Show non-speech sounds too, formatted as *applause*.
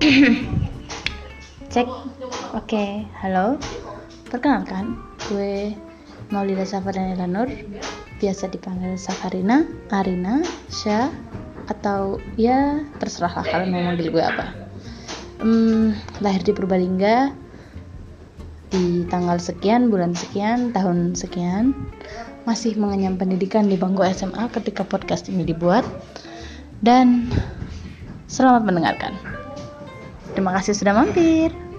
*coughs* Cek. Oke, halo. Perkenalkan, gue Maulida Safarina Nur, biasa dipanggil Safarina, Arina, Syah, atau ya terserah lah kalian mau manggil gue apa. Hmm, lahir di Purbalingga di tanggal sekian, bulan sekian, tahun sekian, masih mengenyam pendidikan di bangku SMA ketika podcast ini dibuat. Dan selamat mendengarkan. Terima kasih sudah mampir.